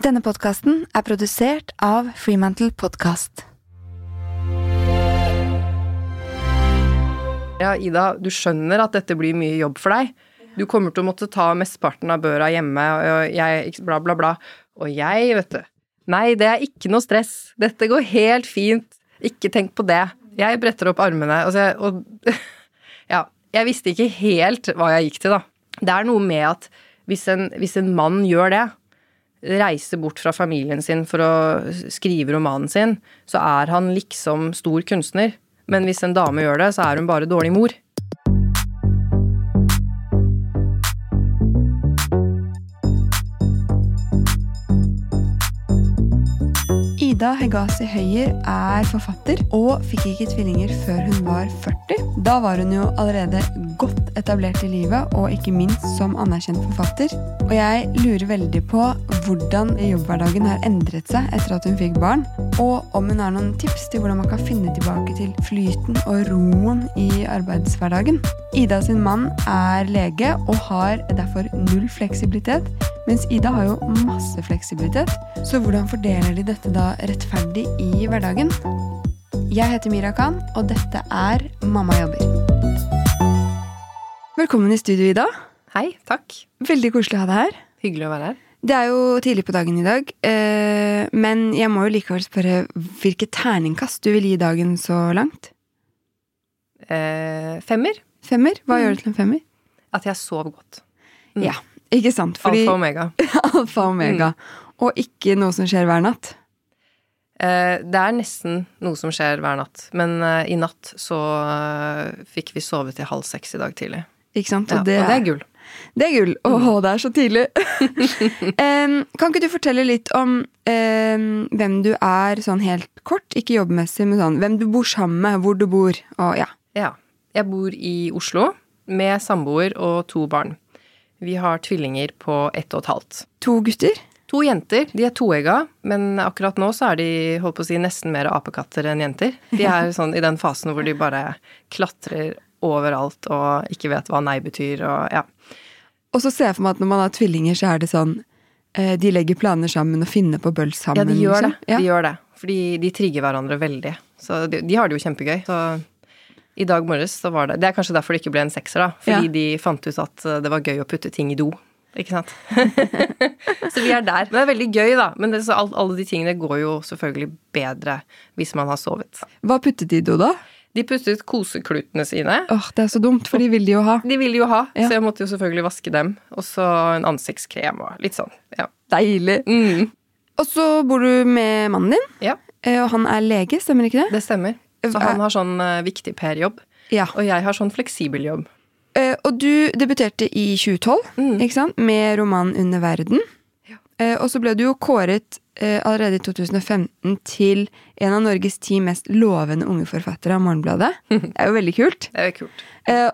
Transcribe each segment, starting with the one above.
Denne podkasten er produsert av Freemantle Podcast. Ja, Ida, du skjønner at dette blir mye jobb for deg. Du kommer til å måtte ta mesteparten av børa hjemme, og jeg bla, bla, bla. Og jeg, vet du Nei, det er ikke noe stress. Dette går helt fint. Ikke tenk på det. Jeg bretter opp armene, og, så, og Ja, jeg visste ikke helt hva jeg gikk til, da. Det er noe med at hvis en, hvis en mann gjør det, reiser bort fra familien sin for å skrive romanen sin, så er han liksom stor kunstner. Men hvis en dame gjør det, så er hun bare dårlig mor. Ida Hegazi Høyer er forfatter og fikk ikke tvillinger før hun var 40. Da var hun jo allerede godt etablert i livet, og ikke minst som anerkjent forfatter. Og jeg lurer veldig på hvordan jobbhverdagen har endret seg etter at hun fikk barn, og om hun har noen tips til hvordan man kan finne tilbake til flyten og roen i arbeidshverdagen. Ida sin mann er lege og har derfor null fleksibilitet, mens Ida har jo masse fleksibilitet. Så hvordan fordeler de dette da rettferdig i hverdagen? Jeg heter Mira Khan, og dette er Mamma jobber. Velkommen i studio, Ida. Hei, takk. Veldig koselig å ha deg her. Hyggelig å være her. Det er jo tidlig på dagen i dag, eh, men jeg må jo likevel spørre hvilket terningkast du vil gi dagen så langt? Eh, femmer. Femmer? Hva gjør det til en femmer? At jeg sov godt. Mm. Ja, ikke sant? Fordi Alfa og omega. alfa og omega. Og ikke noe som skjer hver natt. Eh, det er nesten noe som skjer hver natt. Men eh, i natt så eh, fikk vi sove til halv seks i dag tidlig. Ikke sant? Ja, og det er gull. Det er gull. Åh, det er så tidlig. Kan ikke du fortelle litt om em, hvem du er sånn helt kort? Ikke jobbmessig, men sånn hvem du bor sammen med, hvor du bor, og ja. Ja. Jeg bor i Oslo med samboer og to barn. Vi har tvillinger på ett og et halvt. To gutter? To jenter. De er toegga, men akkurat nå så er de holdt på å si, nesten mer apekatter enn jenter. De er sånn i den fasen hvor de bare klatrer overalt og ikke vet hva nei betyr og ja. Og så ser jeg for meg at når man har tvillinger, så er det sånn eh, De legger planer sammen og finner på bøll sammen. Ja, de gjør det. liksom. Ja. De gjør det. Fordi de trigger hverandre veldig. Så de, de har det jo kjempegøy. Så i dag morges så var det Det er kanskje derfor det ikke ble en sekser, da. Fordi Ja. de fant ut at eh, det var gøy å putte ting i do. Ikke sant? så vi er der. Men det er veldig gøy, da. Men det, så all, alle de tingene går jo selvfølgelig bedre hvis man har sovet. Hva puttet de i do, da? De puttet koseklutene sine. Åh, Det er så dumt, for de vil de jo ha. De vil de jo ha, Ja. så jeg måtte jo selvfølgelig vaske dem. Og så en ansiktskrem og litt sånn. Ja. Deilig. Mm. Og så bor du med mannen din, ja, eh, og han er lege, stemmer ikke det? det stemmer. Så han har sånn eh, viktig PR-jobb, Ja. og jeg har sånn fleksibel jobb. Uh, og du debuterte i 2012, Mm. ikke sant? Med romanen Under verden. Ja. Uh, og så ble du jo kåret uh, allerede i 2015 til en av Norges ti mest lovende unge forfattere av Morgenbladet. Det er jo veldig kult. Det er jo kult.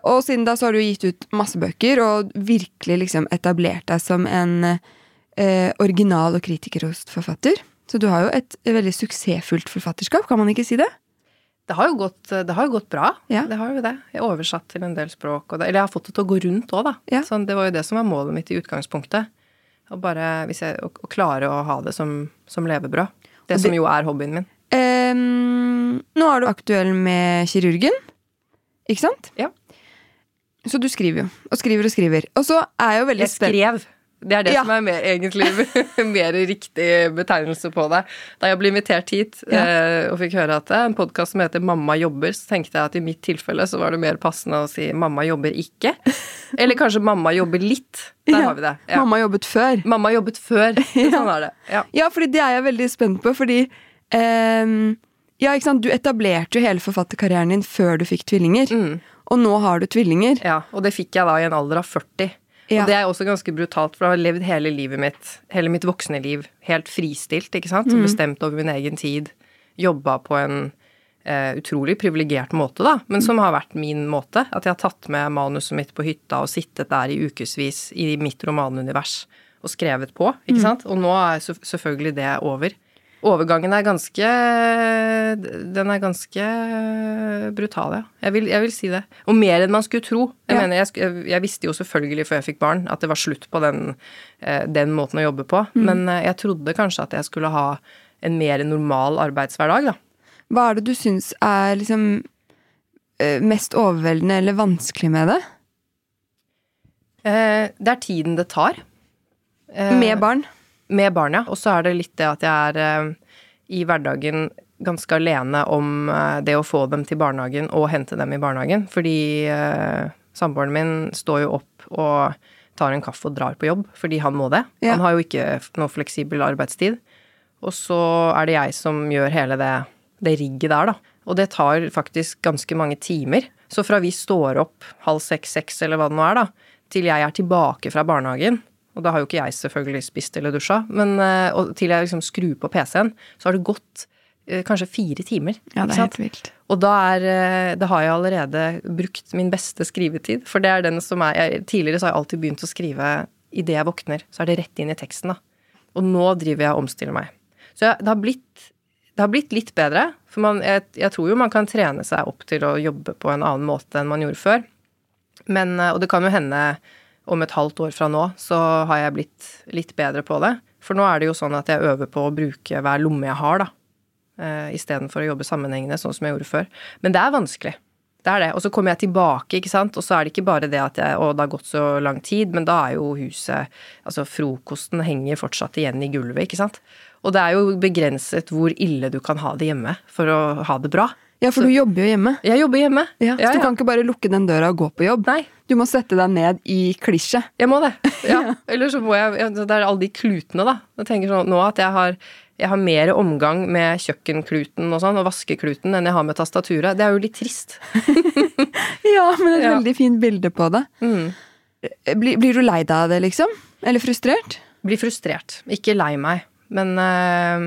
Og siden da så har du gitt ut masse bøker og virkelig liksom etablert deg som en original og kritikerrost forfatter. Så du har jo et veldig suksessfullt forfatterskap, kan man ikke si det? Det har jo gått, det har gått bra. Ja. Det har jo det. Jeg har oversatt til en del språk. Det, eller jeg har fått det til å gå rundt òg, da. Ja. Så det var jo det som var målet mitt i utgangspunktet. Å bare, hvis jeg, å, å klare å ha det som, som levebrød. Det, det- som jo er hobbyen min. Um, nå er du aktuell med kirurgen, ikke sant? Ja. Så du skriver jo, og skriver og skriver. Og så er jeg jo veldig Jeg spent skrev. Det er det Ja. som er mer, egentlig mer riktig betegnelse på det. Da jeg ble invitert hit Ja. eh, og fikk høre at det er en podkast som heter Mamma jobber, så tenkte jeg at i mitt tilfelle så var det mer passende å si Mamma jobber ikke. Eller kanskje Mamma jobber litt. Der Ja. har vi det. Mamma jobbet før. Mamma jobbet før. Sånn er det. Ja. Ja, fordi det er jeg veldig spent på, fordi ehm, Ja, ikke sant, du etablerte jo hele forfatterkarrieren din før du fikk tvillinger. Mm. Og nå har du tvillinger. ja. Og det fikk jeg da i en alder av 40. Ja. Og det er også ganske brutalt, for jeg har levd hele livet mitt, hele mitt voksne liv, helt fristilt, ikke sant? Mm. Bestemt over min egen tid. Jobba på en eh, utrolig privilegert måte, da, men som har vært min måte. At jeg har tatt med manuset mitt på hytta og sittet der i ukevis i mitt romanunivers og skrevet på, Mm. ikke sant. Og nå er selvfølgelig det over. Overgangen er ganske Den er ganske brutal, ja. Jeg vil, jeg vil si det. Og mer enn man skulle tro. Jeg Ja. mener, jeg, jeg, visste jo selvfølgelig før jeg fikk barn at det var slutt på den, eh, den måten å jobbe på. Men eh, jeg trodde kanskje at jeg skulle ha en mer normal arbeidshverdag, da. Hva er det du syns er liksom eh, mest overveldende eller vanskelig med det? Det er tiden det tar. Med barn? Med barn, ja. Og så er det litt det at jeg er eh, i hverdagen ganske alene om eh, det å få dem til barnehagen og hente dem i barnehagen. Fordi eh, samboeren min står jo opp og tar en kaffe og drar på jobb fordi han må det. Ja. Han har jo ikke noe fleksibel arbeidstid. Og så er det jeg som gjør hele det, det rigget der, da. Og det tar faktisk ganske mange timer. Så fra vi står opp halv seks, seks eller hva det nå er, da, til jeg er tilbake fra barnehagen, og da har jo ikke jeg selvfølgelig spist eller dusja, men eh, til jeg liksom skrur på PC-en, så har det gått eh, kanskje fire timer. Ja, det er helt vilt. Og da, er, eh, da har jeg allerede brukt min beste skrivetid. For det er den som er jeg, Tidligere så har jeg alltid begynt å skrive idet jeg våkner. Så er det rett inn i teksten, da. Og nå driver jeg og omstiller meg. Så jeg, det, har blitt, det har blitt litt bedre. For man, jeg, jeg tror jo man kan trene seg opp til å jobbe på en annen måte enn man gjorde før. Men, og det kan jo hende om et halvt år fra nå så har jeg blitt litt bedre på det. For nå er det jo sånn at jeg øver på å bruke hver lomme jeg har, da uh, istedenfor å jobbe sammenhengende, sånn som jeg gjorde før. Men det er vanskelig. Det er det. Og så kommer jeg tilbake, ikke sant. Og så er det ikke bare det at jeg, å, det har gått så lang tid, men da er jo huset Altså, frokosten henger fortsatt igjen i gulvet, ikke sant. Og det er jo begrenset hvor ille du kan ha det hjemme for å ha det bra. Ja, for du jobber jo hjemme. Jeg jobber hjemme. Ja, så du kan ikke bare lukke den døra og gå på jobb. Nei, Du må sette deg ned i klisjet. jeg må det. Ja. Eller så må jeg Det er alle de klutene, da. Jeg tenker sånn nå at jeg har jeg har mer omgang med kjøkkenkluten og sånn, og vaskekluten enn jeg har med tastaturet. Det er jo litt trist. Ja, men et Ja. veldig fint bilde på det. Mm. Blir, blir du lei deg av det, liksom? Eller frustrert? Blir frustrert. Ikke lei meg. Men øh,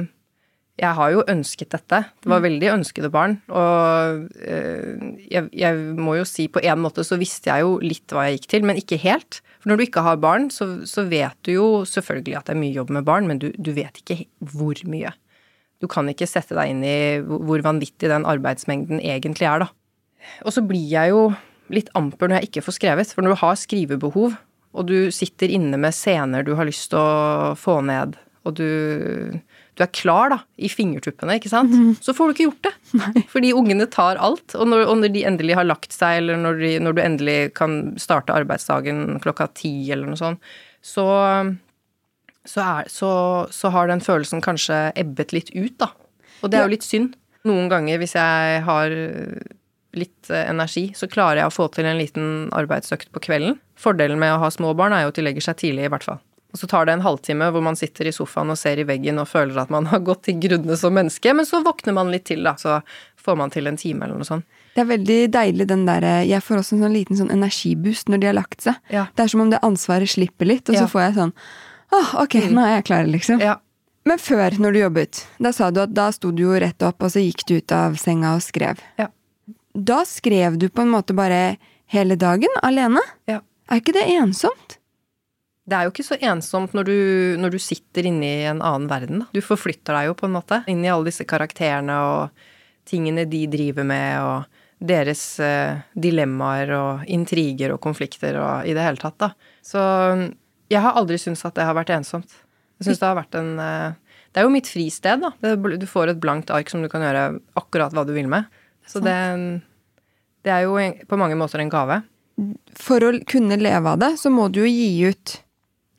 jeg har jo ønsket dette. Det var veldig ønskede barn. Og øh, jeg, jeg må jo si på en måte så visste jeg jo litt hva jeg gikk til, men ikke helt. For når du ikke har barn, så, så vet du jo selvfølgelig at det er mye jobb med barn, men du, du vet ikke hvor mye. Du kan ikke sette deg inn i hvor vanvittig den arbeidsmengden egentlig er, da. Og så blir jeg jo litt amper når jeg ikke får skrevet. For når du har skrivebehov, og du sitter inne med scener du har lyst til å få ned, og du, du er klar da, i fingertuppene, ikke sant, så får du ikke gjort det. Fordi ungene tar alt. Og når, og når de endelig har lagt seg, eller når, de, når du endelig kan starte arbeidsdagen klokka ti, eller noe sånt, så, så, er, så, så har den følelsen kanskje ebbet litt ut, da. Og det er jo litt synd. Noen ganger hvis jeg har litt eh, energi, så klarer jeg å få til en liten arbeidsøkt på kvelden. Fordelen med å ha små barn er jo at de legger seg tidlig, i hvert fall. Og så tar det en halvtime hvor man sitter i sofaen og ser i veggen og føler at man har gått til grunne som menneske, men så våkner man litt til, da. Så får man til en time eller noe sånt. Det er veldig deilig den derre Jeg får også en sånn liten sånn energiboost når de har lagt seg. Ja. Det er som om det ansvaret slipper litt, og Ja. så får jeg sånn Åh, ok, nå er jeg klar, liksom. Ja. Men før, når du jobbet, da sa du at da sto du jo rett opp, og så gikk du ut av senga og skrev. Ja. Da skrev du på en måte bare hele dagen, alene? Ja. Er ikke det ensomt? Det er jo ikke så ensomt når du, når du sitter inne i en annen verden, da. Du forflytter deg jo på en måte inn i alle disse karakterene og tingene de driver med, og deres eh, dilemmaer og intriger og konflikter og i det hele tatt, da. Så jeg har aldri syntes at det har vært ensomt. Jeg syns det har vært en eh, Det er jo mitt fristed, da. Du får et blankt ark som du kan gjøre akkurat hva du vil med. Så det, det er jo på mange måter en gave. For å kunne leve av det, så må du jo gi ut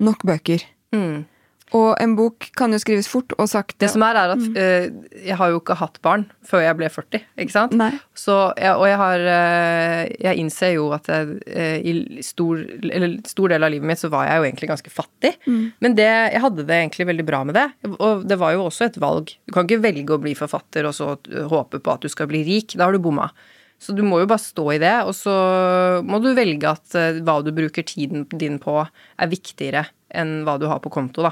nok bøker. Mm. Og en bok kan jo skrives fort og sakte. Det som er, er at eh, jeg har jo ikke hatt barn før jeg ble 40, ikke sant? Så, og jeg har uh, Jeg innser jo at jeg, uh, i stor, eller stor del av livet mitt så var jeg jo egentlig ganske fattig. Men det, jeg hadde det egentlig veldig bra med det. Og det var jo også et valg. Du kan ikke velge å bli forfatter og så håpe på at du skal bli rik. Da har du bomma. Så du må jo bare stå i det, og så må du velge at eh, hva du bruker tiden din på, er viktigere enn hva du har på konto, da.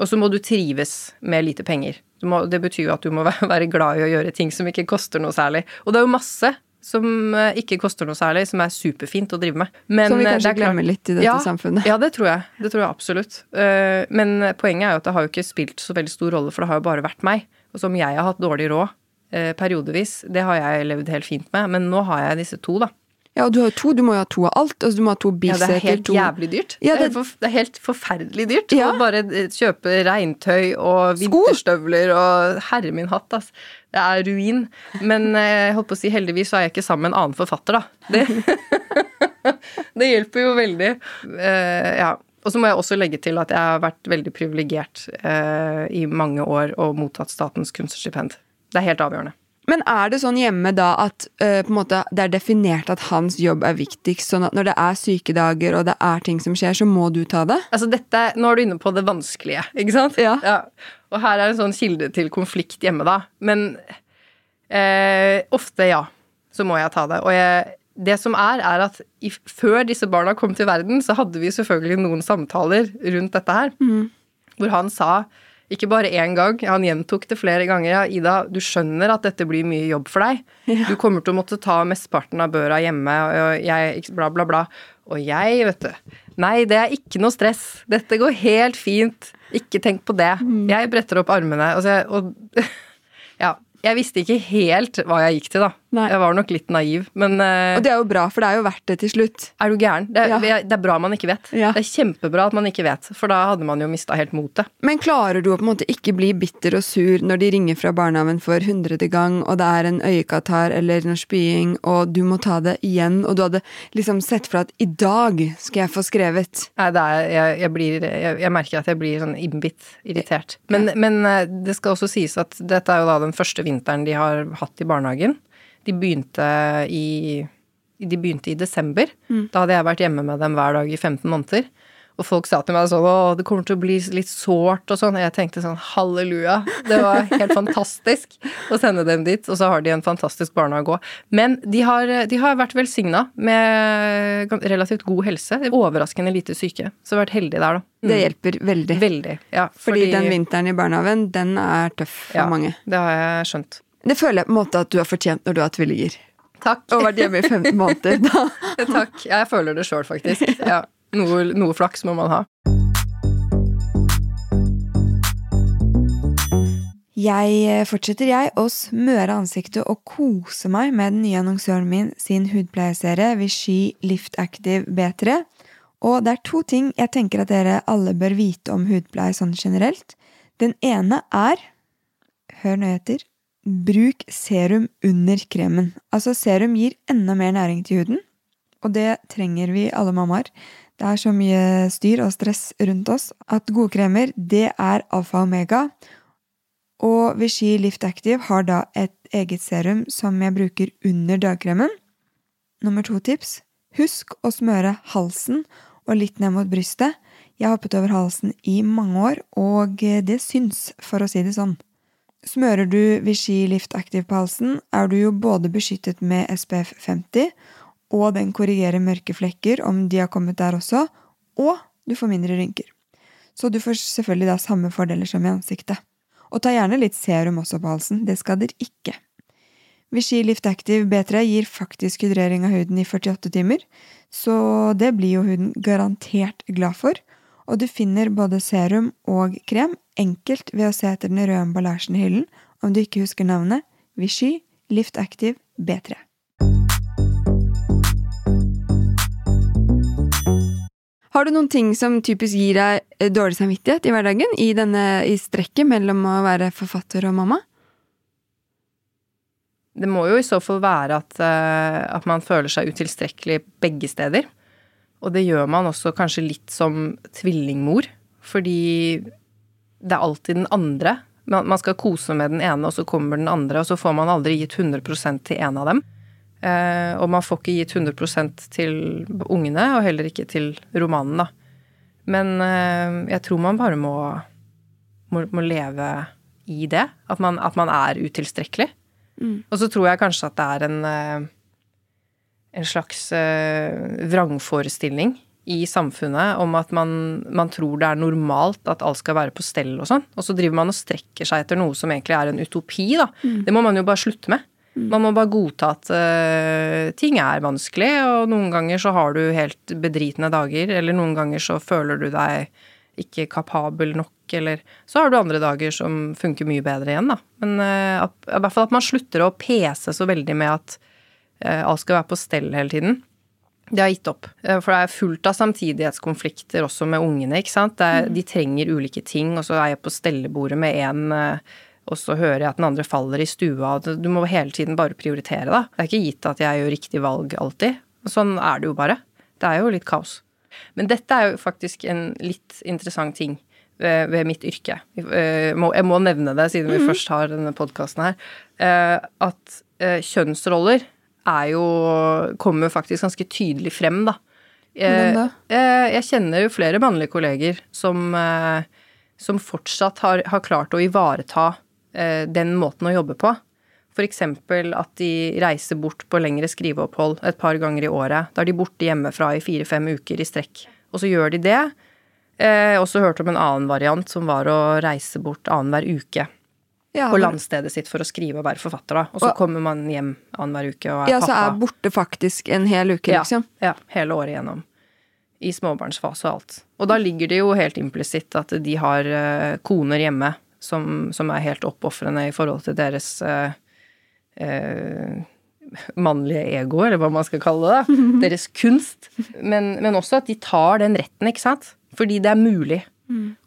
Og så må du trives med lite penger. Må, det betyr jo at du må være glad i å gjøre ting som ikke koster noe særlig. Og det er jo masse som eh, ikke koster noe særlig, som er superfint å drive med. Men Som vi eh, kanskje er glemmer litt i dette Ja, samfunnet. Ja, det tror jeg. Det tror jeg absolutt. Men poenget er jo at det har jo ikke spilt så veldig stor rolle, for det har jo bare vært meg. Og som jeg har hatt dårlig råd periodevis, det har jeg levd helt fint med. Men nå har jeg disse to, da. Ja, og du har jo to, du må jo ha to av alt. Altså, du må ha to Ja, det er helt to jævlig dyrt. Ja, det... det- er helt forferdelig dyrt Ja. å bare eh, kjøpe regntøy og vinterstøvler og herre min hatt, altså. Det er ruin. Men eh, jeg holdt på å si heldigvis så er jeg ikke sammen med en annen forfatter, da. Det, det hjelper jo veldig. Uh, ja. Og så må jeg også legge til at jeg har vært veldig privilegert uh, i mange år og mottatt Statens kunstnerstipend. Det er helt avgjørende. Men er det sånn hjemme da at uh, på en måte, det er definert at hans jobb er viktigst, sånn at når det er sykedager og det er ting som skjer, så må du ta det? Altså dette, Nå er du inne på det vanskelige, ikke sant? Ja. Og her er en sånn kilde til konflikt hjemme, da. Men uh, ofte, ja, så må jeg ta det. Og jeg, det som er, er at i, før disse barna kom til verden, så hadde vi selvfølgelig noen samtaler rundt dette her. Hvor han sa, ikke bare én gang, han gjentok det flere ganger, ja, Ida, du skjønner at dette blir mye jobb for deg. Du kommer til å måtte ta mesteparten av børa hjemme, og jeg, bla, bla, bla. Og jeg, vet du Nei, det er ikke noe stress. Dette går helt fint. Ikke tenk på det. Jeg bretter opp armene. Og, så, og ja. Jeg visste ikke helt hva jeg gikk til, da. Nei. Jeg var nok litt naiv, men uh, Og det er jo bra, for det er jo verdt det til slutt. er du gæren? Det, Ja. det er bra man ikke vet. Ja. Det er kjempebra at man ikke vet, for da hadde man jo mista helt motet. Men klarer du å på en måte ikke bli bitter og sur når de ringer fra barnehagen for hundrede gang, og det er en øyekatarr eller noe spying, og du må ta det igjen, og du hadde liksom sett for at i dag skal jeg få skrevet. Nei, det er, jeg, jeg, blir, jeg, jeg merker at jeg blir sånn innbitt, irritert. Men, men uh, det skal også sies at dette er jo da den første vinteren de har hatt i barnehagen. De begynte i, de begynte i desember. Da hadde jeg vært hjemme med dem hver dag i 15 måneder. Og folk sa til meg sånn Å, det kommer til å bli litt sårt og sånn. Og jeg tenkte sånn halleluja. Det var helt fantastisk å sende dem dit. Og så har de en fantastisk barnehage òg. Men de har, de har vært velsigna med relativt god helse. Overraskende lite syke. Så vært heldig der, da. Det hjelper veldig. Veldig. Ja, Fordi, den vinteren i barnehagen, den er tøff for ja, mange. Det har jeg skjønt. Det føler jeg på en måte at du har fortjent når du har tvillinger. Takk. Og vært hjemme i 15 måneder. Da. Takk. Jeg føler det sjøl, faktisk. Ja. Noe, noe flaks må man ha. Jeg eh, fortsetter jeg å smøre ansiktet og kose meg med den nye annonsøren min sin hudpleieserie Vichy Lift Active B3. Og det er to ting jeg tenker at dere alle bør vite om hudpleie sånn generelt. Den ene er Hør nøye etter. Bruk serum under kremen. Altså, serum gir enda mer næring til huden, og det trenger vi alle mammaer. Det er så mye styr og stress rundt oss at gode kremer, det er alfa og omega. Og Vichy Lift Active har da et eget serum som jeg bruker under dagkremen. Nummer to tips. Husk å smøre halsen og litt ned mot brystet. Jeg har hoppet over halsen i mange år, og det syns, for å si det sånn. Smører du Vichy Lift Active på halsen, er du jo både beskyttet med SPF 50, og den korrigerer mørke flekker om de har kommet der også, og du får mindre rynker. Så du får selvfølgelig da samme fordeler som i ansiktet. Og ta gjerne litt serum også på halsen, det skader ikke. Vichy Lift Active B3 gir faktisk hydrering av huden i 48 timer, så det blir jo huden garantert glad for. Og du finner både serum og krem enkelt ved å se etter den røde emballasjen i hyllen, om du ikke husker navnet Vichy Lift Active B3. Har du noen ting som typisk gir deg eh, dårlig samvittighet i hverdagen? I, denne, i strekket mellom å være forfatter og mamma? Det må jo i så fall være at, eh, at man føler seg utilstrekkelig begge steder. Og det gjør man også kanskje litt som tvillingmor, fordi det er alltid den andre. Man skal kose med den ene, og så kommer den andre, og så får man aldri gitt 100% til en av dem. Eh, og man får ikke gitt 100% til ungene, og heller ikke til romanen, da. Men eh, jeg tror man bare må, må, må leve i det. At man, at man er utilstrekkelig. Og så tror jeg kanskje at det er en, eh, en slags eh, vrangforestilling i samfunnet om at man, man tror det er normalt at alt skal være på stell og sånn. Og så driver man og strekker seg etter noe som egentlig er en utopi, da. Det må man jo bare slutte med. Man må bare godta at uh, ting er vanskelig, og noen ganger så har du helt bedritne dager, eller noen ganger så føler du deg ikke kapabel nok, eller Så har du andre dager som funker mye bedre igjen, da. Men uh, at, i hvert fall at man slutter å pese så veldig med at alt skal være på stell hele tiden. Det har gitt opp. Eh, For det er fullt av samtidighetskonflikter også med ungene. ikke sant? Er, De trenger ulike ting, og så er jeg på stellebordet med én, og så hører jeg at den andre faller i stua. Du må hele tiden bare prioritere, da. Det er ikke gitt at jeg gjør riktig valg alltid. Sånn er det jo bare. Det er jo litt kaos. Men dette er jo faktisk en litt interessant ting ved, ved mitt yrke. Jeg må- Jeg må nevne det, siden vi først har denne podkasten her. eh, At eh, kjønnsroller er jo Kommer faktisk ganske tydelig frem, da. Hvordan da? Eh, Jeg kjenner jo flere mannlige kolleger som, eh, som fortsatt har, har klart å ivareta eh, den måten å jobbe på. Eksempel at de reiser bort på lengre skriveopphold et par ganger i året. Da er de borte hjemmefra i fire-fem uker i strekk. Og så gjør de det. Eh, Jeg har også hørt om en annen variant som var å reise bort annenhver uke Ja, på landstedet sitt for å skrive og være forfatter, da. Og så Og- kommer man hjem annenhver uke og er Ja, så er borte faktisk en hel uke, liksom. ja, hele året igjennom. I småbarnsfase og alt. Og da ligger det jo helt implisitt at de har uh, koner hjemme som, som er helt oppofrende i forhold til deres uh, uh, mannlige ego, eller hva man skal kalle det. da. Deres kunst. Men, men også at de tar den retten, ikke sant. Fordi det er mulig.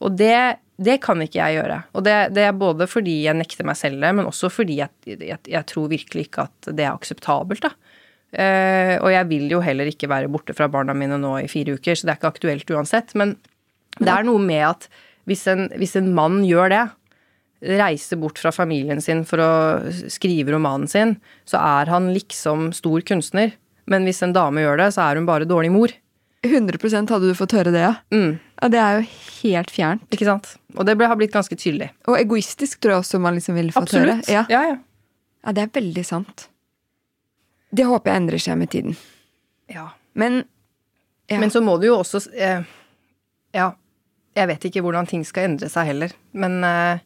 Og det, det kan ikke jeg gjøre. Og det, det er både fordi jeg nekter meg selv det, men også fordi jeg, jeg, jeg tror virkelig ikke at det er akseptabelt, da. Uh, og jeg vil jo heller ikke være borte fra barna mine nå i fire uker, så det er ikke aktuelt uansett. Men det er noe med at hvis en, hvis en mann gjør det, reiser bort fra familien sin for å skrive romanen sin, så er han liksom stor kunstner. Men hvis en dame gjør det, så er hun bare dårlig mor. 100% hadde du fått høre det, ja. Mm, ja. Det er jo helt fjernt. ikke sant? Og det ble, har blitt ganske tydelig. Og egoistisk tror jeg også man liksom ville fått høre. Ja. ja, ja. ja, det er veldig sant. Det håper jeg endrer seg med tiden. ja. Men ja. Men så må du jo også eh, Ja, jeg vet ikke hvordan ting skal endre seg heller. Men eh,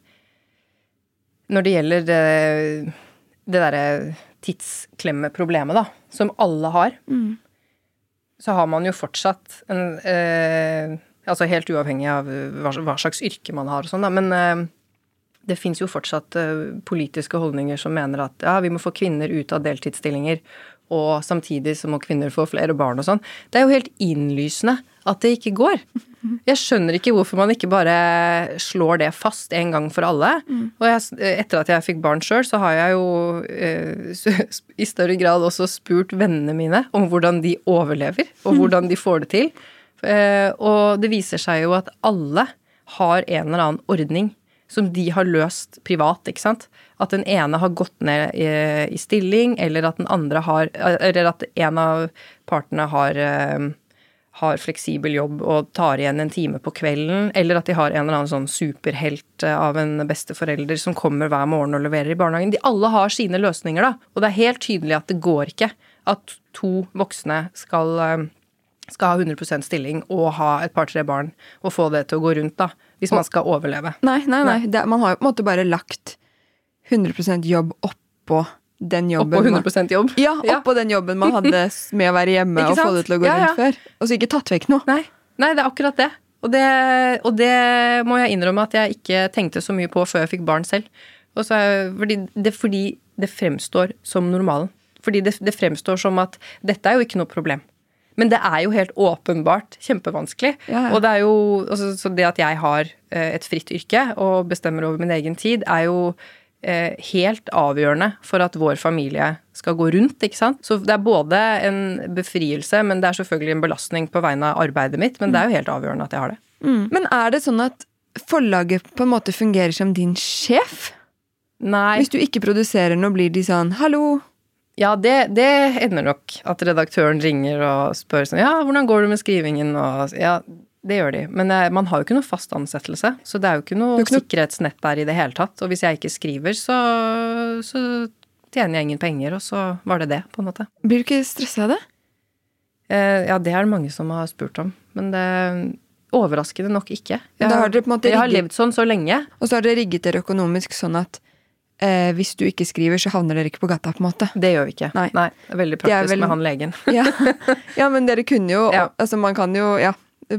når det gjelder det, det derre tidsklemmeproblemet, da, som alle har, Mm. så har man jo fortsatt en eh, Altså helt uavhengig av hva, hva slags yrke man har og sånn, da, men eh, det fins jo fortsatt eh, politiske holdninger som mener at ja, vi må få kvinner ut av deltidsstillinger, og samtidig så må kvinner få flere barn og sånn. Det er jo helt innlysende at det ikke går. Jeg skjønner ikke hvorfor man ikke bare slår det fast en gang for alle. Og jeg, etter at jeg fikk barn sjøl, så har jeg jo eh, i større grad også spurt vennene mine om hvordan de overlever, og hvordan de får det til. Eh, og det viser seg jo at alle har en eller annen ordning som de har løst privat, ikke sant. At den ene har gått ned i, i stilling, eller at den andre har Eller at en av partene har eh, har fleksibel jobb og tar igjen en time på kvelden, eller at de har en eller annen sånn superhelt eh, av en besteforelder som kommer hver morgen og leverer i barnehagen. De alle har sine løsninger, da. Og det er helt tydelig at det går ikke at to voksne skal, eh, skal ha 100% stilling og ha et par-tre barn og få det til å gå rundt, da. Hvis man skal overleve. Nei, nei, nei. Det, man har jo på en måte bare lagt 100% jobb oppå den jobben. Oppå 100% jobb. Ja, oppå den jobben man hadde med å være hjemme og få det til å gå Ja, ja. rundt før. Og så ikke tatt vekk noe. Nei, nei, det er akkurat det. Og, det. og det må jeg innrømme at jeg ikke tenkte så mye på før jeg fikk barn selv. Og så, fordi, det, fordi det fremstår som normalen. Fordi det, det fremstår som at dette er jo ikke noe problem. Men det er jo helt åpenbart kjempevanskelig. Ja, ja. Og det er jo, altså, så det at jeg har eh, et fritt yrke og bestemmer over min egen tid, er jo eh, helt avgjørende for at vår familie skal gå rundt, ikke sant. Så det er både en befrielse, men det er selvfølgelig en belastning på vegne av arbeidet mitt, men det er jo helt avgjørende at jeg har det. Men er det sånn at forlaget på en måte fungerer som din sjef? Nei, Hvis du ikke produserer noe, blir de sånn 'hallo'? Ja, det, det ender nok at redaktøren ringer og spør sånn Ja, hvordan går det med skrivingen? Og ja, det gjør de. Men eh, man har jo ikke noe fast ansettelse, så det er jo ikke noe, ikke noe- sikkerhetsnett der i det hele tatt. Og hvis jeg ikke skriver, så, så tjener jeg ingen penger, og så var det det, på en måte. Blir du ikke stressa av det? Eh, ja, det er det mange som har spurt om, men det overraskende nok ikke. Jeg, har jeg har levd sånn så lenge. Og så har dere rigget dere økonomisk sånn at eh, hvis du ikke skriver, så havner dere ikke på gata, på en måte. Det gjør vi ikke. Nei. det er veldig praktisk er vel- med han legen. Ja, ja men dere kunne jo Ja. Altså, man kan jo ja,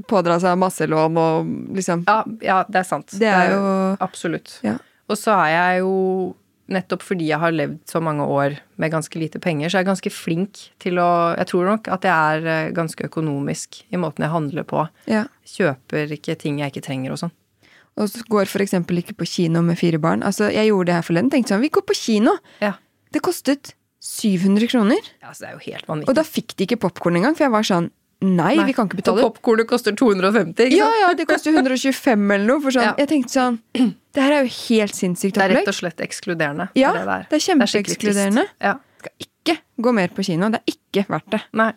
pådra seg masse lån og liksom Ja, ja, det er sant. Det er jo Absolutt. Ja. Og så er jeg jo Nettopp fordi jeg har levd så mange år med ganske lite penger, så er jeg ganske flink til å Jeg tror nok at jeg er eh, ganske økonomisk i måten jeg handler på. ja. Kjøper ikke ting jeg ikke trenger og sånn. Og går eksempel ikke på kino med fire barn. Altså, jeg gjorde det her forleden. Tenkte sånn, vi går på kino. Ja. Det kostet 700 kroner. ja, så det er jo helt vanvittig. Og da fikk de ikke popkorn engang, for jeg var sånn Nei, vi kan ikke betale. Og popkornet koster 250, ikke sant? ja, ja, det koster 125 eller noe. For sånn, Ja. Jeg tenkte sånn Det her er jo helt sinnssykt Det er rett og slett ekskluderende. Ja, det, der. det er kjempeekskluderende. Ja. Skal ikke gå mer på kino. Det er ikke verdt det. Nei.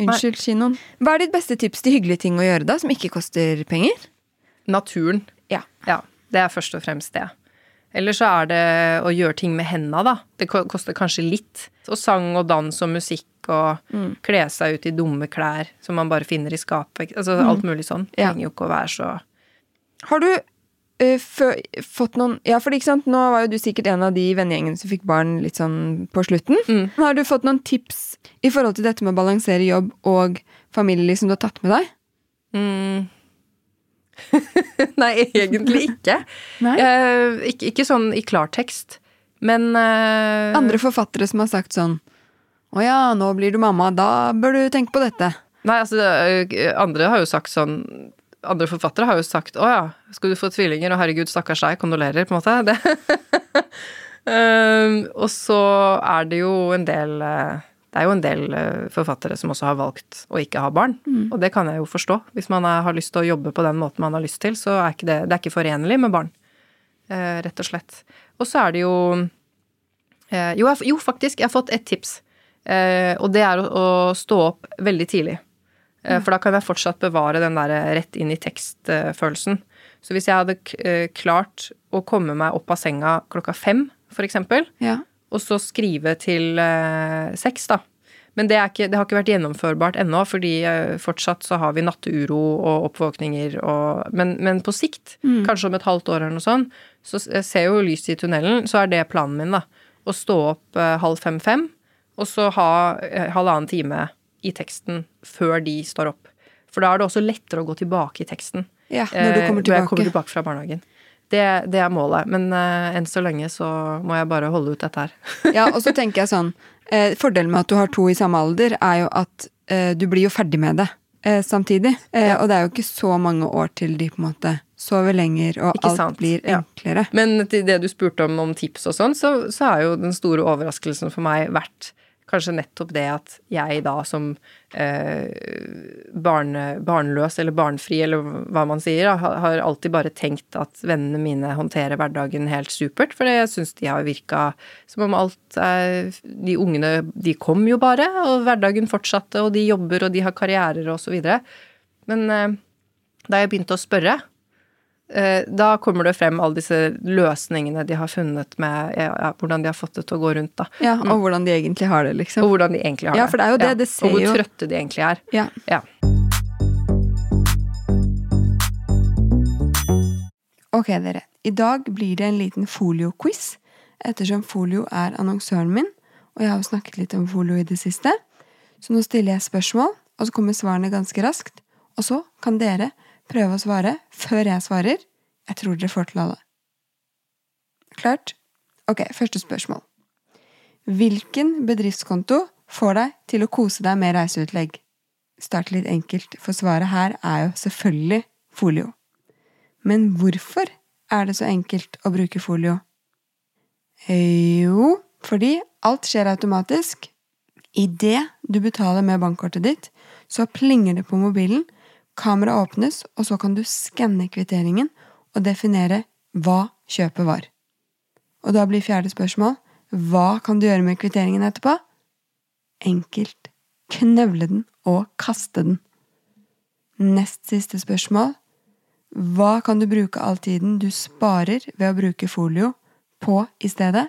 Unnskyld, kinoen. Hva er ditt beste tips til hyggelige ting å gjøre, da, som ikke koster penger? Naturen. Ja. Ja, det er først og fremst det. Eller så er det å gjøre ting med henda, da. Det koster kanskje litt. Og sang og dans og musikk og Mm. kle seg ut i dumme klær som man bare finner i skapet. Altså alt mulig sånn. Det Mm. Ja. trenger jo ikke å være så Har du eh, fått noen Ja, for ikke sant, nå var jo du sikkert en av de vennegjengene som fikk barn litt sånn på slutten. Mm. Har du fått noen tips i forhold til dette med å balansere jobb og familieliv som du har tatt med deg? mm. Nei, egentlig ikke. Nei? Uh, ikke. Ikke sånn i klartekst. Men uh... Andre forfattere som har sagt sånn Å ja, nå blir du mamma, da bør du tenke på dette. Nei, altså, andre har jo sagt sånn Andre forfattere har jo sagt 'Å ja, skal du få tvillinger, og herregud, stakkars deg, kondolerer', på en måte. Det. um, og så er det jo en del eh, Det er jo en del eh, forfattere som også har valgt å ikke ha barn. Og det kan jeg jo forstå. Hvis man har lyst til å jobbe på den måten man har lyst til, så er ikke det, det er ikke forenlig med barn. Eh, rett og slett. Og så er det jo eh, jo, jeg, jo, faktisk, jeg har fått et tips. Eh, og det er å, å stå opp veldig tidlig. Eh, For da kan jeg fortsatt bevare den der rett inn i tekst-følelsen. Så hvis jeg hadde klart å komme meg opp av senga klokka fem, for eksempel, Ja. Og så skrive til eh, seks, da. Men det, ikke, det har ikke vært gjennomførbart ennå, fordi eh, fortsatt så har vi natteuro og oppvåkninger og Men, men på sikt, kanskje om et halvt år eller noe sånt, så jeg ser jo lyset i tunnelen, så er det planen min, da. Å stå opp eh, halv fem-fem, og så ha eh, halvannen time i teksten før de står opp. For da er det også lettere å gå tilbake i teksten. Ja, når du eh, kommer Når jeg kommer tilbake. tilbake fra barnehagen. Det, det er målet. Men uh, enn så lenge så må jeg bare holde ut dette her. Ja, og så tenker jeg sånn eh, Fordelen med at du har to i samme alder, er jo at eh, du blir jo ferdig med det eh, samtidig. Eh, Og det er jo ikke så mange år til de på en måte sover lenger, og Ikke alt sant, blir ja. enklere. Men til det du spurte om om tips og sånn, så, så er jo den store overraskelsen for meg vært kanskje nettopp det at jeg da som eh, barne, barnløs eller barnfri, eller hva man sier, da, har- alltid bare tenkt at vennene mine håndterer hverdagen helt supert. For jeg syns de har virka som om alt er De ungene, de kom jo bare, og hverdagen fortsatte, og de jobber, og de har karrierer og så videre. Men eh, da jeg begynte å spørre, eh, da kommer det frem alle disse løsningene de har funnet med ja, ja, hvordan de har fått det til å gå rundt, da. Ja, Og hvordan de egentlig har det, liksom. Og hvordan de egentlig har. Ja, for det er jo det, det ser og hvor jo- trøtte de egentlig er. Ja. Ja. Ok, dere. I dag blir det en liten folio-quiz, ettersom folio er annonsøren min, og jeg har jo snakket litt om folio i det siste. Så nå stiller jeg spørsmål, og så kommer svarene ganske raskt. Og så kan dere prøve å svare før jeg svarer. Jeg tror dere får til alle. Klart? Ok, første spørsmål. Hvilken bedriftskonto får deg til å kose deg med reiseutlegg? Start litt enkelt, for svaret her er jo selvfølgelig folio. Men hvorfor er det så enkelt å bruke folio? Jo, fordi alt skjer automatisk. Idet du betaler med bankkortet ditt, så plinger det på mobilen, kameraet åpnes, og så kan du skanne kvitteringen og definere hva kjøpet var. Og da blir fjerde spørsmål hva kan du gjøre med kvitteringen etterpå? Enkelt. Knøvle den og kaste den. Nest siste spørsmål hva kan du bruke all tiden du sparer ved å bruke folio, på i stedet?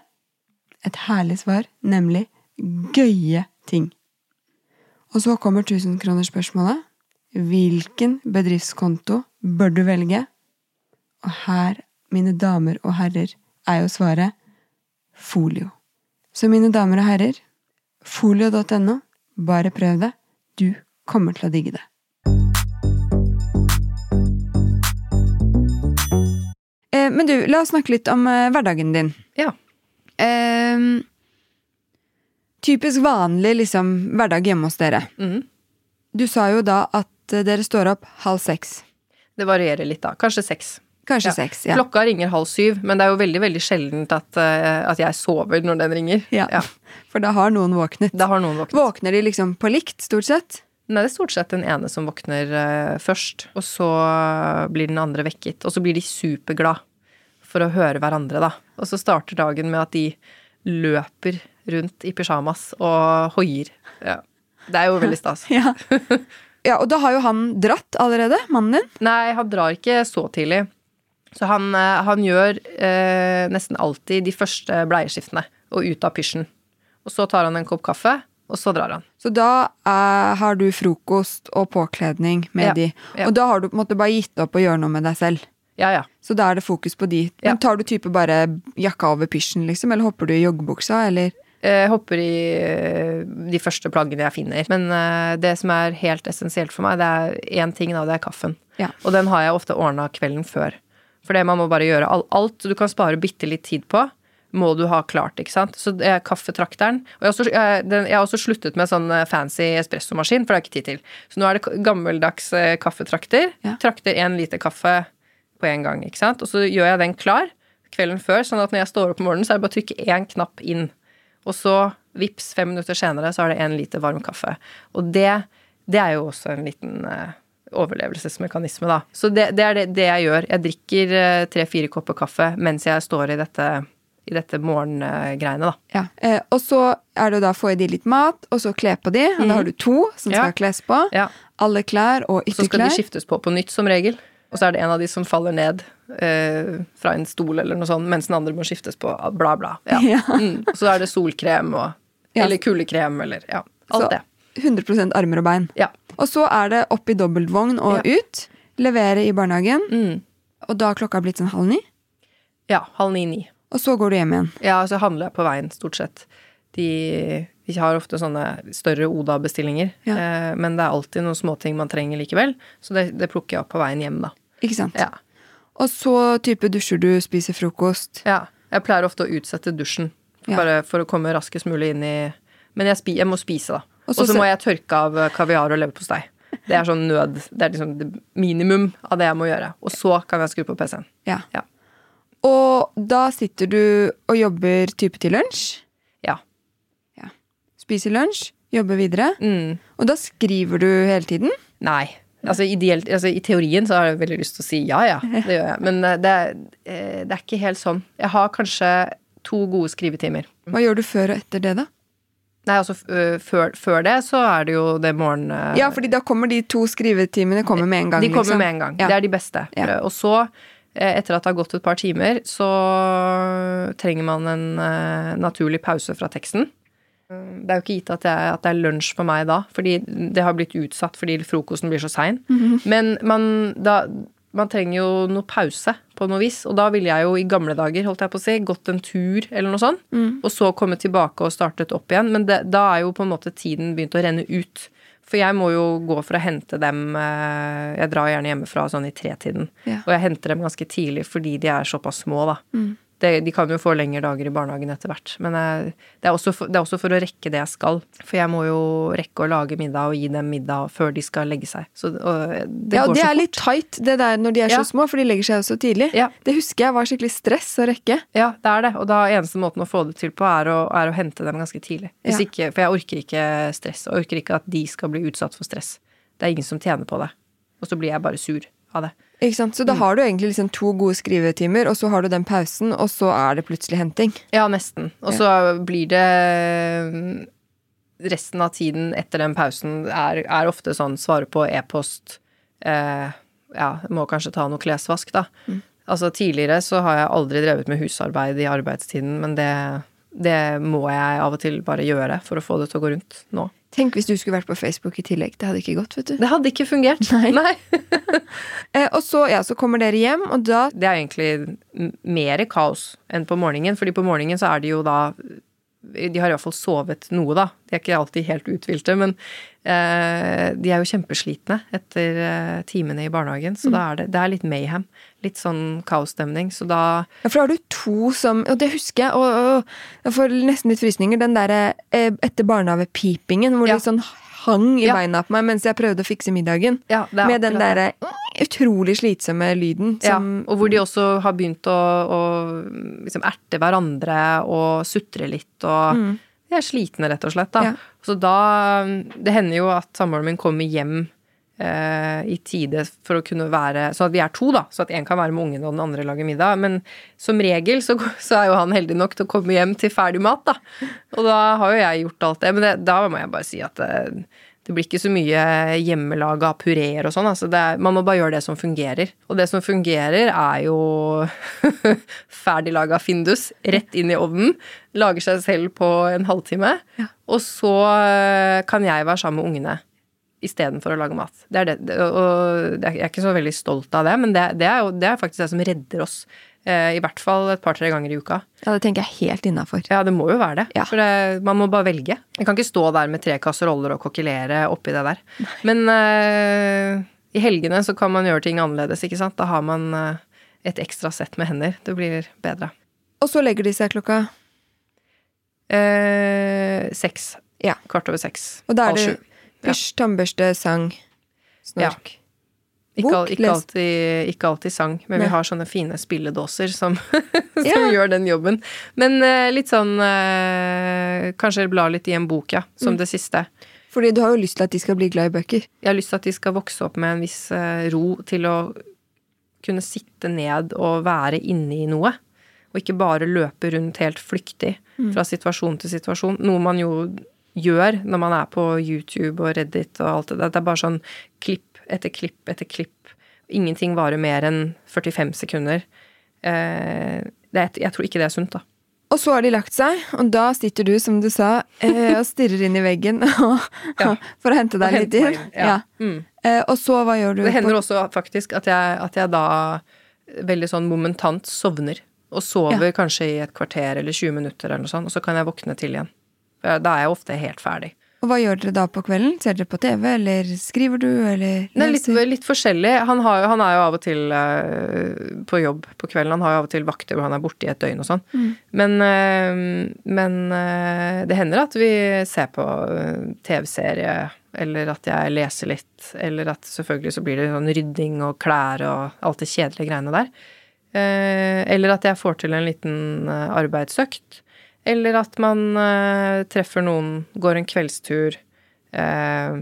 Et herlig svar, nemlig gøye ting. Og så kommer tusenkronerspørsmålet. Hvilken bedriftskonto bør du velge? Og her, mine damer og herrer, er jo svaret folio. Så mine damer og herrer, folio.no, bare prøv det. Du kommer til å digge det. Eh, men du, la oss snakke litt om eh, hverdagen din. Ja. Eh, typisk vanlig liksom, hverdag hjemme hos dere. Mm. Du sa jo da at dere står opp halv seks. Det varierer litt, da. Kanskje seks. Kanskje Ja. seks. Ja. Klokka ringer halv syv, men det er jo veldig veldig sjeldent at, eh, at jeg sover når den ringer. Ja. For da har noen våknet. Da har noen våknet. Våkner de liksom på likt, stort sett? Nei, det er stort sett den ene som våkner eh, først, og så blir den andre vekket. Og så blir de superglad for å høre hverandre, da. Og så starter dagen med at de løper rundt i pysjamas og hoier. Ja. Det er jo veldig stas. Ja. ja, og da har jo han dratt allerede, mannen din. Nei, han drar ikke så tidlig. Så han, eh, han gjør eh, nesten alltid de første bleieskiftene og ut av pysjen. Og så tar han en kopp kaffe, og så drar han. Så da eh, har du frokost og påkledning med Ja, de. ja. Og da har du på en måte bare gitt opp å gjøre noe med deg selv. Ja, ja. Så da er det fokus på de. Ja. Men tar du type bare jakka over pysjen, liksom? Eller hopper du i joggebuksa, eller? Jeg hopper i eh, de første plaggene jeg finner. Men eh, det som er helt essensielt for meg, det er én ting, da. Det er kaffen. Ja. Og den har jeg ofte ordna kvelden før. For det man må bare gjøre alt, alt du kan spare bitte litt tid på, må du ha klart, ikke sant. Så det er kaffetrakteren. Og jeg har, også, jeg, den, jeg har også sluttet med sånn eh, fancy espressomaskin, for det har jeg ikke tid til. Så nå er det gammeldags eh, kaffetrakter. Ja. Trakter én liter kaffe på en gang, ikke sant. Og så gjør jeg den klar kvelden før, sånn at når jeg står opp om morgenen, så er det bare å trykke én knapp inn. Og så, vips, fem minutter senere, så er det én liter varm kaffe. Og det, det er jo også en liten eh, overlevelsesmekanisme, da. Så det, det er det, det jeg gjør. Jeg drikker eh, tre-fire kopper kaffe mens jeg står i dette, i dette morgengreiene, da. Ja. Eh, og så er det da få i de litt mat, og så kle på de. Og da har du to som Mhm. Ja. skal kles på. Ja. Alle klær og ytterklær. Så skal de skiftes på på nytt, som regel. Og så er det en av de som faller ned eh, fra en stol eller noe sånt, mens den andre må skiftes på. Bla, bla. Ja. Ja. Mm. Og så er det solkrem og. Eller kuldekrem eller Ja. Alt Så det. 100% armer og bein. Ja. Og så er det opp i dobbeltvogn og ut. Levere i barnehagen. Mm. Og da er klokka blitt sånn halv ni. Ja. Halv ni-ni. Og så går du hjem igjen. Ja, så handler jeg på veien, stort sett. De, de har ofte sånne større Oda-bestillinger, Ja. eh, men det er alltid noen småting man trenger likevel, så det, det plukker jeg opp på veien hjem, da. Ikke sant? Ja. Og så type dusjer du, spiser frokost. ja. Jeg pleier ofte å utsette dusjen, Ja. bare for å komme raskest mulig inn i Men jeg, spi, jeg må spise, da. Og så må jeg tørke av kaviar og leverpostei. Det er sånn nød. Det er liksom det minimum av det jeg må gjøre. Og så kan jeg skru på PC-en. Ja. Ja. Og da sitter du og jobber type til lunsj. Ja. Spiser lunsj, jobber videre. Mm. Og da skriver du hele tiden. Nei. Altså, ideelt, altså, I teorien så har jeg veldig lyst til å si ja, ja. Det gjør jeg. Men eh, det, eh, det er ikke helt sånn. Jeg har kanskje to gode skrivetimer. Hva gjør du før og etter det, da? Nei, altså øh, før, før det så er det jo det morgen... Ja, fordi da kommer de to skrivetimene kommer med en gang. De kommer liksom. med en gang. Ja. Det er de beste. Ja. Og så, eh, etter at det har gått et par timer, så trenger man en eh, naturlig pause fra teksten. Det er jo ikke gitt at, jeg, at det er lunsj for meg da, fordi det har blitt utsatt fordi frokosten blir så sein. Mhm. Men man, da, man trenger jo noe pause på noe vis, og da ville jeg jo i gamle dager, holdt jeg på å si, gått en tur eller noe sånt, Mm. og så kommet tilbake og startet opp igjen. Men det, da er jo på en måte tiden begynt å renne ut. For jeg må jo gå for å hente dem eh, Jeg drar gjerne hjemmefra sånn i tretiden. Ja. Og jeg henter dem ganske tidlig fordi de er såpass små, da. Mm. Det, de kan jo få lengre dager i barnehagen etter hvert. Men jeg, det, er for, det er også for å rekke det jeg skal. For jeg må jo rekke å lage middag og gi dem middag før de skal legge seg. Så og det ja, og det er litt fort. tight det der når de er Ja. så små, for de legger seg jo så tidlig. Ja. Det husker jeg var skikkelig stress å rekke. Ja, det er det. Og da eneste måten å få det til på, er å, er å hente dem ganske tidlig. Ja. ikke, for jeg orker ikke stress, og orker ikke at de skal bli utsatt for stress. Det er ingen som tjener på det. Og så blir jeg bare sur av det. Ikke sant? Mm. Så da har du egentlig liksom to gode skrivetimer, og så har du den pausen, og så er det plutselig henting. Ja, nesten. Og så blir det mm, Resten av tiden etter den pausen er, er ofte sånn svare på e-post eh, Ja, må kanskje ta noe klesvask, da. Altså Tidligere så har jeg aldri drevet med husarbeid i arbeidstiden, men det det må jeg av og til bare gjøre for å få det til å gå rundt nå. Tenk hvis du skulle vært på Facebook i tillegg. Det hadde ikke gått, vet du. Det hadde ikke fungert. Nei. Eh, og så, ja, så kommer dere hjem, og da Det er egentlig mer kaos enn på morgenen, fordi på morgenen så er de jo da De har iallfall sovet noe, da. De er ikke alltid helt uthvilte, men de er jo kjempeslitne etter eh, timene i barnehagen, så da er det, det er litt mayhem. Litt sånn kaosstemning. Så da Ja, for da har du to som Og det husker jeg, og, og jeg får nesten litt frysninger. Den derre eh, etter barnehagepipingen hvor Ja. det sånn hang i Ja. beina på meg mens jeg prøvde å fikse middagen. Ja, Med den derre utrolig slitsomme lyden som Ja, og hvor de også har begynt å, å liksom erte hverandre og sutre litt og De er slitne, rett og slett. da. Ja. Så da Det hender jo at samboeren min kommer hjem eh, i tide for å kunne være Sånn at vi er to, da. Så at én kan være med ungene og den andre lager middag. Men som regel så, så er jo han heldig nok til å komme hjem til ferdig mat, da. Og da har jo jeg gjort alt det. Men det, da må jeg bare si at det, det blir ikke så mye hjemmelaga pureer og sånn. Altså er, man må bare gjøre det som fungerer. Og det som fungerer, er jo ferdiglaga Findus rett inn i ovnen. Lager seg selv på en halvtime. Ja. Og så eh, kan jeg være sammen med ungene istedenfor å lage mat. Det er det, og jeg er ikke så veldig stolt av det, men det, det, er, jo, det er faktisk det som redder oss. Eh, I hvert fall et par-tre ganger i uka. Ja, det tenker jeg helt innafor. Ja, det må jo være det. Ja. For det, man må bare velge. Jeg kan ikke stå der med tre kasseroller og kokkelere oppi det der. Men uh, i helgene så kan man gjøre ting annerledes, ikke sant. Da har man uh, et ekstra sett med hender. Det blir bedre. Og så legger de seg klokka Uh, seks. Ja. Kvart over seks. Og da er det. Ja. pysj, tannbørste, sang, snork. Ikke, al- ikke, alltid, ikke alltid sang, men Nei. vi har sånne fine spilledåser som, som Ja. gjør den jobben. Men uh, litt sånn uh, Kanskje bla litt i en bok, ja. Mm. Som det siste. Fordi du har jo lyst til at de skal bli glad i bøker. Jeg har lyst til at de skal vokse opp med en viss uh, ro til å kunne sitte ned og være inne i noe. Og ikke bare løpe rundt helt flyktig fra situasjon til situasjon. Noe man jo gjør når man er på YouTube og Reddit og alt det der. Det er bare sånn klipp etter klipp etter klipp. Ingenting varer mer enn 45 sekunder. Eh, det er, jeg tror ikke det er sunt, da. Og så har de lagt seg, og da sitter du, som du sa, eh, og stirrer inn i veggen og, Ja. for å hente deg litt inn. ja. Ja. Mm. Eh, og så hva gjør du? Det hender også faktisk at jeg, at jeg da veldig sånn momentant sovner. Og sover kanskje i et kvarter eller 20 minutter eller noe sånt, og så kan jeg våkne til igjen. Da er jeg ofte helt ferdig. Og hva gjør dere da på kvelden? Ser dere på TV, eller skriver du, eller er litt, litt forskjellig. Han, har, han er jo av og til uh, på jobb på kvelden. Han har jo av og til vakter hvor han er borte i et døgn og sånn. Men, uh, men uh, det hender at vi ser på TV-serie, eller at jeg leser litt, eller at selvfølgelig så blir det sånn rydding og klær og alt det kjedelige greiene der. Eller at jeg får til en liten arbeidsøkt. Eller at man eh, treffer noen, går en kveldstur eh,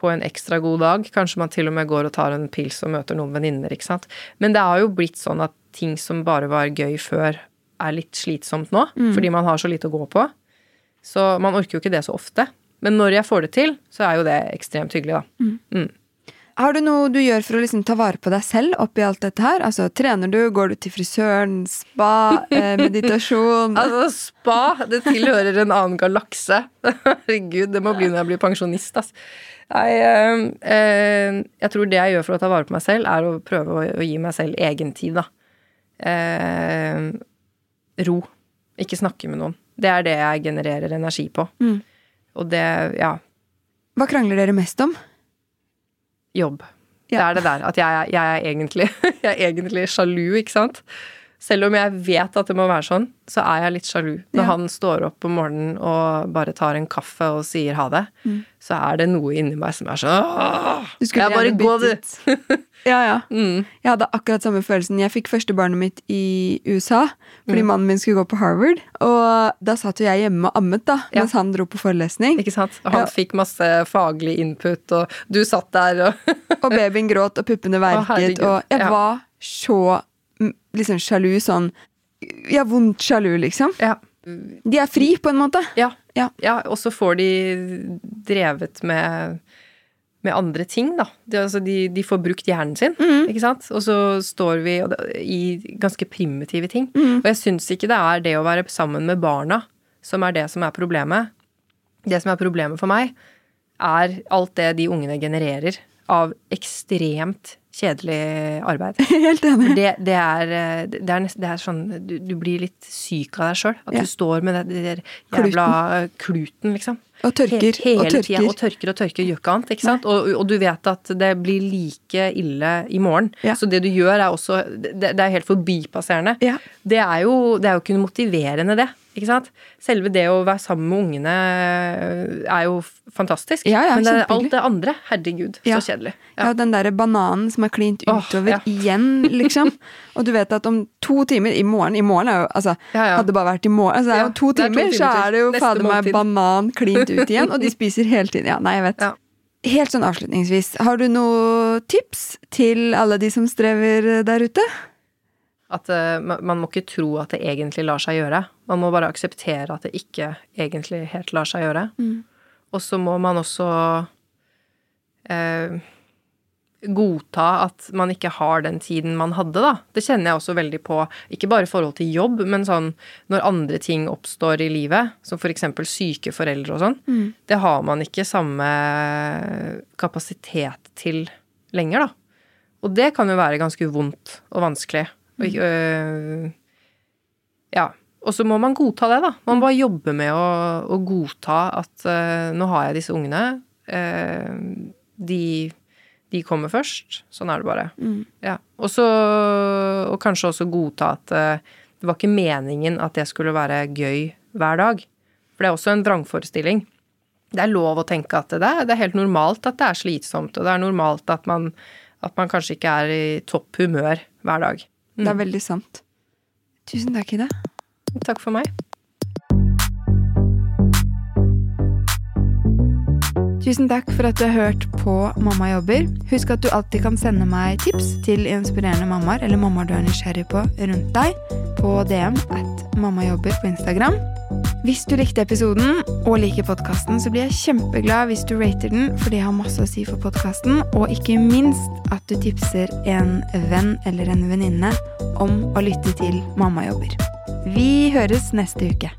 på en ekstra god dag. Kanskje man til og med går og tar en pils og møter noen venninner, ikke sant. Men det har jo blitt sånn at ting som bare var gøy før, er litt slitsomt nå. Fordi man har så lite å gå på. Så man orker jo ikke det så ofte. Men når jeg får det til, så er jo det ekstremt hyggelig, da. Mm. Har du noe du gjør for å liksom ta vare på deg selv oppi alt dette her? Altså, Trener du, går du til frisøren, spa, eh, meditasjon? Altså, spa, det tilhører en annen galakse. Herregud, det må bli når jeg blir pensjonist, ass. Nei, eh, eh, jeg tror det jeg gjør for å ta vare på meg selv, er å prøve å, å gi meg selv egentid, da. Eh, ro. Ikke snakke med noen. Det er det jeg genererer energi på. Mm. Og det, ja, Hva krangler dere mest om? Jobb. Det er det der. At jeg, jeg, er egentlig, jeg er egentlig sjalu, ikke sant. Selv om jeg vet at det må være sånn, så er jeg litt sjalu. Når Ja. han står opp om morgenen og bare tar en kaffe og sier ha det, så er det noe inni meg som er sånn «Åh, Du skulle Jeg bare gå, du! Ja, ja. Mm. Jeg hadde akkurat samme følelsen. Jeg fikk første barnet mitt i USA Mm. fordi mannen min skulle gå på Harvard. Og da satt jo jeg hjemme og ammet, da, Ja. mens han dro på forelesning. Ikke sant? Og han fikk masse faglig input, og du satt der og Og babyen gråt, og puppene verket. herregud. og jeg var så mm, liksom sjalu sånn Ja, vondt sjalu, liksom. Ja. De er fri, på en måte. Ja. Ja. ja og så får de drevet med med andre ting, da. De, altså, de, de får brukt hjernen sin, Mm. ikke sant. Og så står vi i ganske primitive ting. Mm. Og jeg syns ikke det er det å være sammen med barna som er det som er problemet. Det som er problemet for meg, er alt det de ungene genererer av ekstremt kjedelig arbeid. Helt enig. det, det, er, det, er nest, det er sånn du, du blir litt syk av deg sjøl. At Ja. du står med der jævla kluten, liksom. Og tørker. He- Og Hele tida. tørker. Og tørker og tørker. Gjør ikke annet. ikke sant? Og, og du vet at det blir like ille i morgen. Ja. Så det du gjør, er også Det, det er helt forbipasserende. Ja. Det, er jo, det er jo ikke motiverende, det. Ikke sant? Selve det å være sammen med ungene er jo fantastisk. Ja, ja, Men det er alt det andre, herregud, Ja. så kjedelig. Ja, den derre bananen som er klint utover ja. igjen, liksom. Og du vet at om to timer I morgen I morgen er jo Altså, hadde det bare vært i morgen altså, det er jo to det er to timer, så er det jo fader meg banan klint ut igjen. Og de spiser hele tiden. Ja, nei, jeg vet. Helt sånn avslutningsvis, har du noe tips til alle de som strever der ute? At eh, man må ikke tro at det egentlig lar seg gjøre. Man må bare akseptere at det ikke egentlig helt lar seg gjøre. Mm. Og så må man også eh, godta at man ikke har den tiden man hadde, da. Det kjenner jeg også veldig på, ikke bare i forhold til jobb, men sånn når andre ting oppstår i livet, som for eksempel syke foreldre og sånn, Mm. det har man ikke samme kapasitet til lenger, da. Og det kan jo være ganske vondt og vanskelig. Og, øh, ja. Og så må man godta det, da. Man må bare jobbe med å, å godta at øh, nå har jeg disse ungene. øh, de, de kommer først. Sånn er det bare. Mm. Ja. Og så Og kanskje også godta at øh, det var ikke meningen at det skulle være gøy hver dag. For det er også en vrangforestilling. Det er lov å tenke at det er, det er helt normalt at det er slitsomt, og det er normalt at man, at man kanskje ikke er i topp humør hver dag. Det er veldig sant. Tusen takk, Ida. Takk for meg. Tusen takk for at du har hørt på Mamma jobber. Husk at du alltid kan sende meg tips til inspirerende mammaer eller mammaer du er nysgjerrig på rundt deg, på DM at mammajobber på Instagram. Hvis du likte episoden og liker podkasten, så blir jeg kjempeglad hvis du rater den, for det har masse å si for podkasten, og ikke minst at du tipser en venn eller en venninne om å lytte til Mamma jobber. Vi høres neste uke.